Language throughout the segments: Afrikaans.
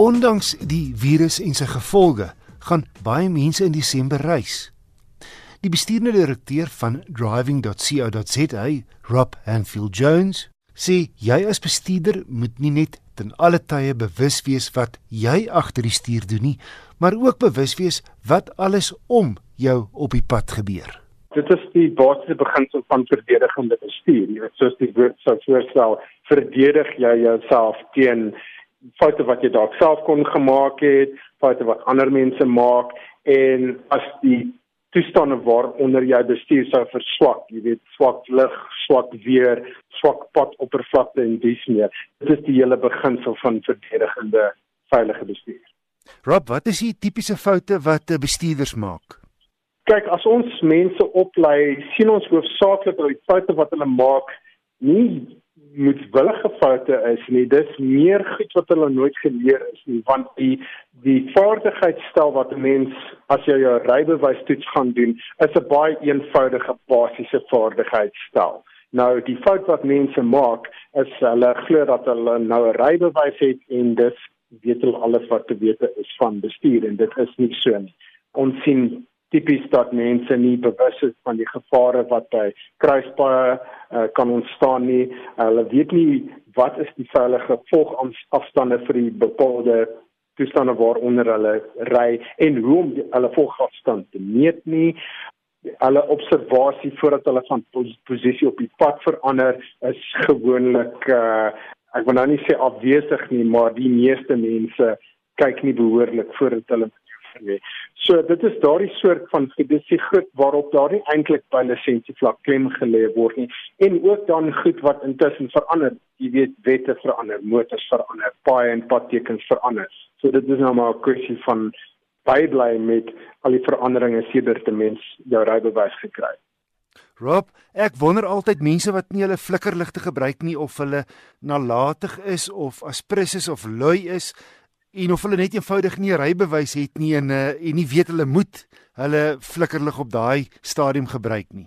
Ondanks die virus en sy gevolge, gaan baie mense in Desember reis. Die bestuurende direkteur van driving.co.za, Rob Hanfield Jones, sê jy as bestuurder moet nie net ten alle tye bewus wees wat jy agter die stuur doen nie, maar ook bewus wees wat alles om jou op die pad gebeur. Dit is die basiese beginsel van verdedigende bestuur. Jy weet soos die woord sou voorstel, verdedig jy jouself teen foute wat jy dalk self kon gemaak het, foute wat ander mense maak en as die toestande waaronder jy bestuur sou verswak, jy weet swak lig, swak weer, swak padoppervlakte en dis meer. Dit is die hele beginsel van verdedigende veilige bestuur. Rob, wat is die tipiese foute wat bestuurders maak? Kyk, as ons mense oplei, sien ons hoofsaaklik dat die foute wat hulle maak nie moetswillige foute is nie. Dis meer goed wat hulle nooit geleer is nie, want die die vaardigheidsstel wat 'n mens as jy jou rybewys toets gaan doen, is 'n baie eenvoudige basiese vaardigheidsstel. Nou die fout wat mense maak is hulle glo dat hulle nou 'n rybewys het en dit weet hulle alles wat te weet is van bestuur en dit is nie so nie. Ons sien tipies dat mense nie bewus is van die gevare wat by kruispaaie uh, kan ontstaan nie. Hulle weet nie wat is die veilige volgafstande vir die bepaalde toestande waaronder hulle ry en hoe om die, hulle volgafstand te meet nie. Hulle observasie voordat hulle van posisie op die pad verander is gewoonlik uh, ek wil nou nie sê afwesig nie, maar die meeste mense kyk nie behoorlik voordat hulle nie. So dit is daardie soort van dis die goed waarop daar nie eintlik by lisensie vlak klem gelê word nie en ook dan goed wat intussen verander. Jy weet wette verander, motors verander, paaie en padtekens verander. So dit is nou maar 'n kwessie van bybly met al die veranderinge sedert die mens jou rybewys gekry het. Rob, ek wonder altyd mense wat nie hulle flikkerligte gebruik nie of hulle nalatig is of aspris is of lui is en of hulle net eenvoudig nie 'n rybewys het nie en uh, en nie weet hulle moet hulle flikkerlig op daai stadium gebruik nie.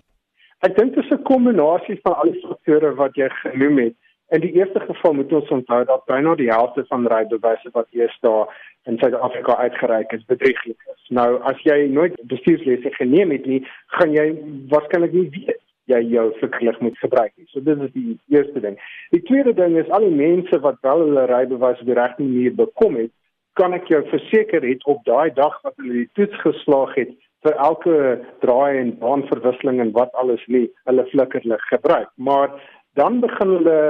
Ek dink dit is 'n kombinasie van al die faktore wat jy genoem het. In die eerste geval moet ons onthou dat byna die helfte van rybewyse wat eers daar in Suid-Afrika uitgereik is, bedrieglik is. Nou, as jy nooit bestuurslesse geneem het nie, gaan jy waarskynlik nie weet jy jou flikkerlig moet gebruik nie. So dit is die eerste ding. Die tweede ding is al die mense wat wel hulle rybewys op die regte manier bekom het, kan ek jou verseker het op daai dag wat hulle die toets geslaag het vir elke draai en baanverwisseling en wat alles nie, hulle flikkerlig gebruik. Maar dan begin hulle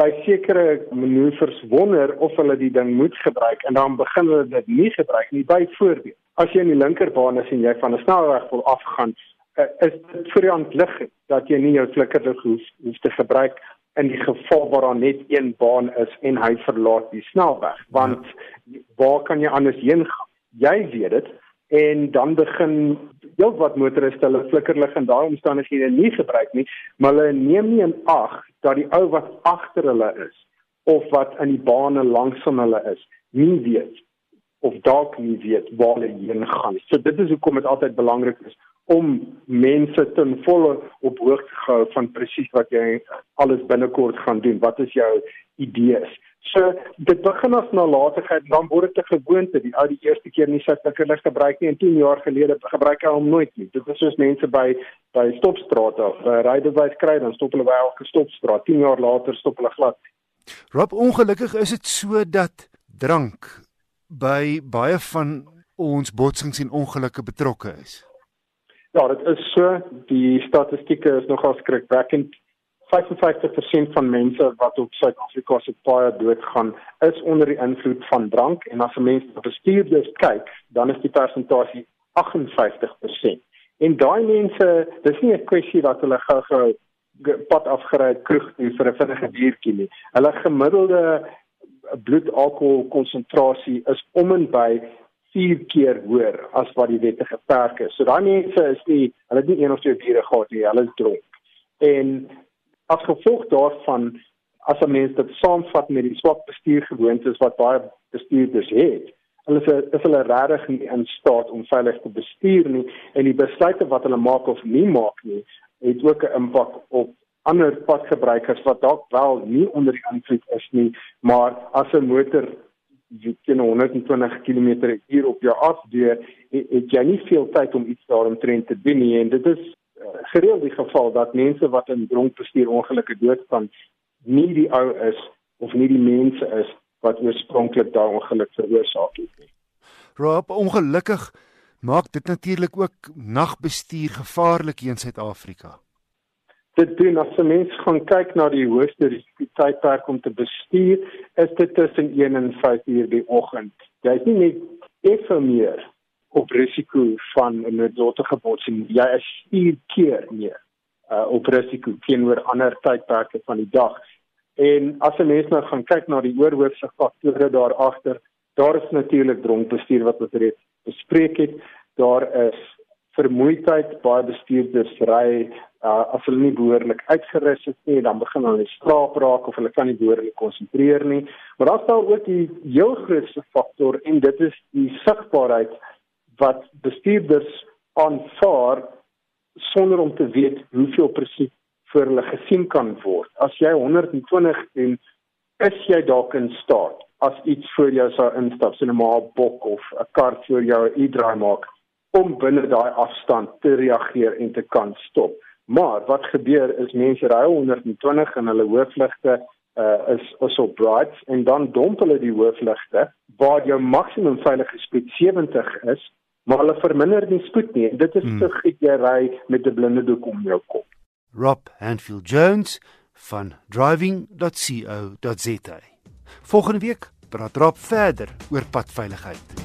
by sekere manoeuvres wonder of hulle die ding moet gebruik en dan begin hulle dit nie gebruik nie. Byvoorbeeld, as jy in die linkerbaan is en jy van 'n snelweg wil afgaan, is dit vir jou ontlig dat jy nie jou flikkerlig hoef, hoef te gebruik in die geval waar daar net een baan is en hy verlaat die snelweg? Want ja. waar kan jy anders heen gaan? Jy weet dit en dan begin heel wat motoriste hulle flikkerlig in daai omstandighede nie gebruik nie maar hulle neem nie in ag dat die ou wat agter hulle is of wat in die bane langs van hulle is nie weet of dalk nie weet waar hulle heen gaan. So dit is hoekom dit altyd belangrik is om mense ten volle op hoogte gehou van presies wat jy alles binnekort gaan doen. Wat is jou idees? So dit begin as nalatigheid, dan word dit 'n gewoonte. Die ou die eerste keer nie sy flikkerlig gebruik nie en 10 jaar gelede gebruik hy hom nooit nie. Dit is soos mense by by stopstrate of uh, rydewys kry, dan stop hulle by elke stopstraat. 10 jaar later stop hulle glad. Rob, ongelukkig is dit so dat drank by baie van ons botsings en ongelukke betrokke is. Ja, dit is so. Die statistieke is nogal skrikwekkend. 55% van mense wat op Suid-Afrika se paaie doodgaan, is onder die invloed van drank en as 'n mens na bestuurders kyk, dan is die persentasie 58%. En daai mense, dis nie 'n kwessie dat hulle gou-gou pad afgery kroeg toe vir 'n vinnige biertjie nie. Hulle gemiddelde bloedalkohol konsentrasie is om en by 4 keer hoër as wat die wettige perk is. So daai mense is nie hulle het nie een of twee biere gehad nie, hulle is dronk. En as gevolg daarvan as 'n mens dit saamvat met die swak bestuurgewoontes wat baie bestuurders het, hulle is, is hulle regtig nie in staat om veilig te bestuur nie en die besluite wat hulle maak of nie maak nie, het ook 'n impak op ander padgebruikers wat dalk wel nie onder die invloed is nie, maar as 'n motor teen 120 km/h op jou afdeur, het, het jy nie veel tyd om iets daaromtrent te doen nie en dit is uh, gereeld die geval dat mense wat in dronk bestuur ongelukkige doodgaan nie die ou is of nie die mense is wat oorspronklik daai ongeluk veroorsaak het nie. Rob, ongelukkig maak dit natuurlik ook nagbestuur gevaarlik hier in Suid-Afrika dit doen as 'n mens gaan kyk na die hoogste tydperk om te bestuur, is dit tussen 1 en 5 uur die oggend. Jy is nie net effe meer op risiko van 'n noodlottige botsing, jy is vier keer meer uh, op risiko teenoor ander tydperke van die dag. En as 'n mens nou gaan kyk na die oorhoofse faktore daar agter, daar is natuurlik dronkbestuur wat ons reeds bespreek het. Daar is vermoeidheid baie bestuurders ry uh, as hulle nie behoorlik uitgerus is nie dan begin hulle slaap raak of hulle kan nie behoorlik konsentreer nie. Maar daar staan ook die heel grootste faktor en dit is die sigbaarheid wat bestuurders aanvaar sonder om te weet hoeveel presies vir hulle gesien kan word. As jy 120 en is jy dalk in staat as iets voor jou sou instap so 'n maar bok of 'n kar voor jou 'n e-draai maak om binne daai afstand te reageer en te kan stop. Maar wat gebeur is mense ry 120 en hulle hoofligte uh, is is op brights en dan domp hulle die hoofligte waar jou maksimum veilige spoed 70 is, maar hulle verminder die spoed nie. Dit is hmm. te jy ry met 'n blinde doek om jou kop. Rob Hanfield Jones van driving.co.za. Volgende week praat Rob verder oor padveiligheid.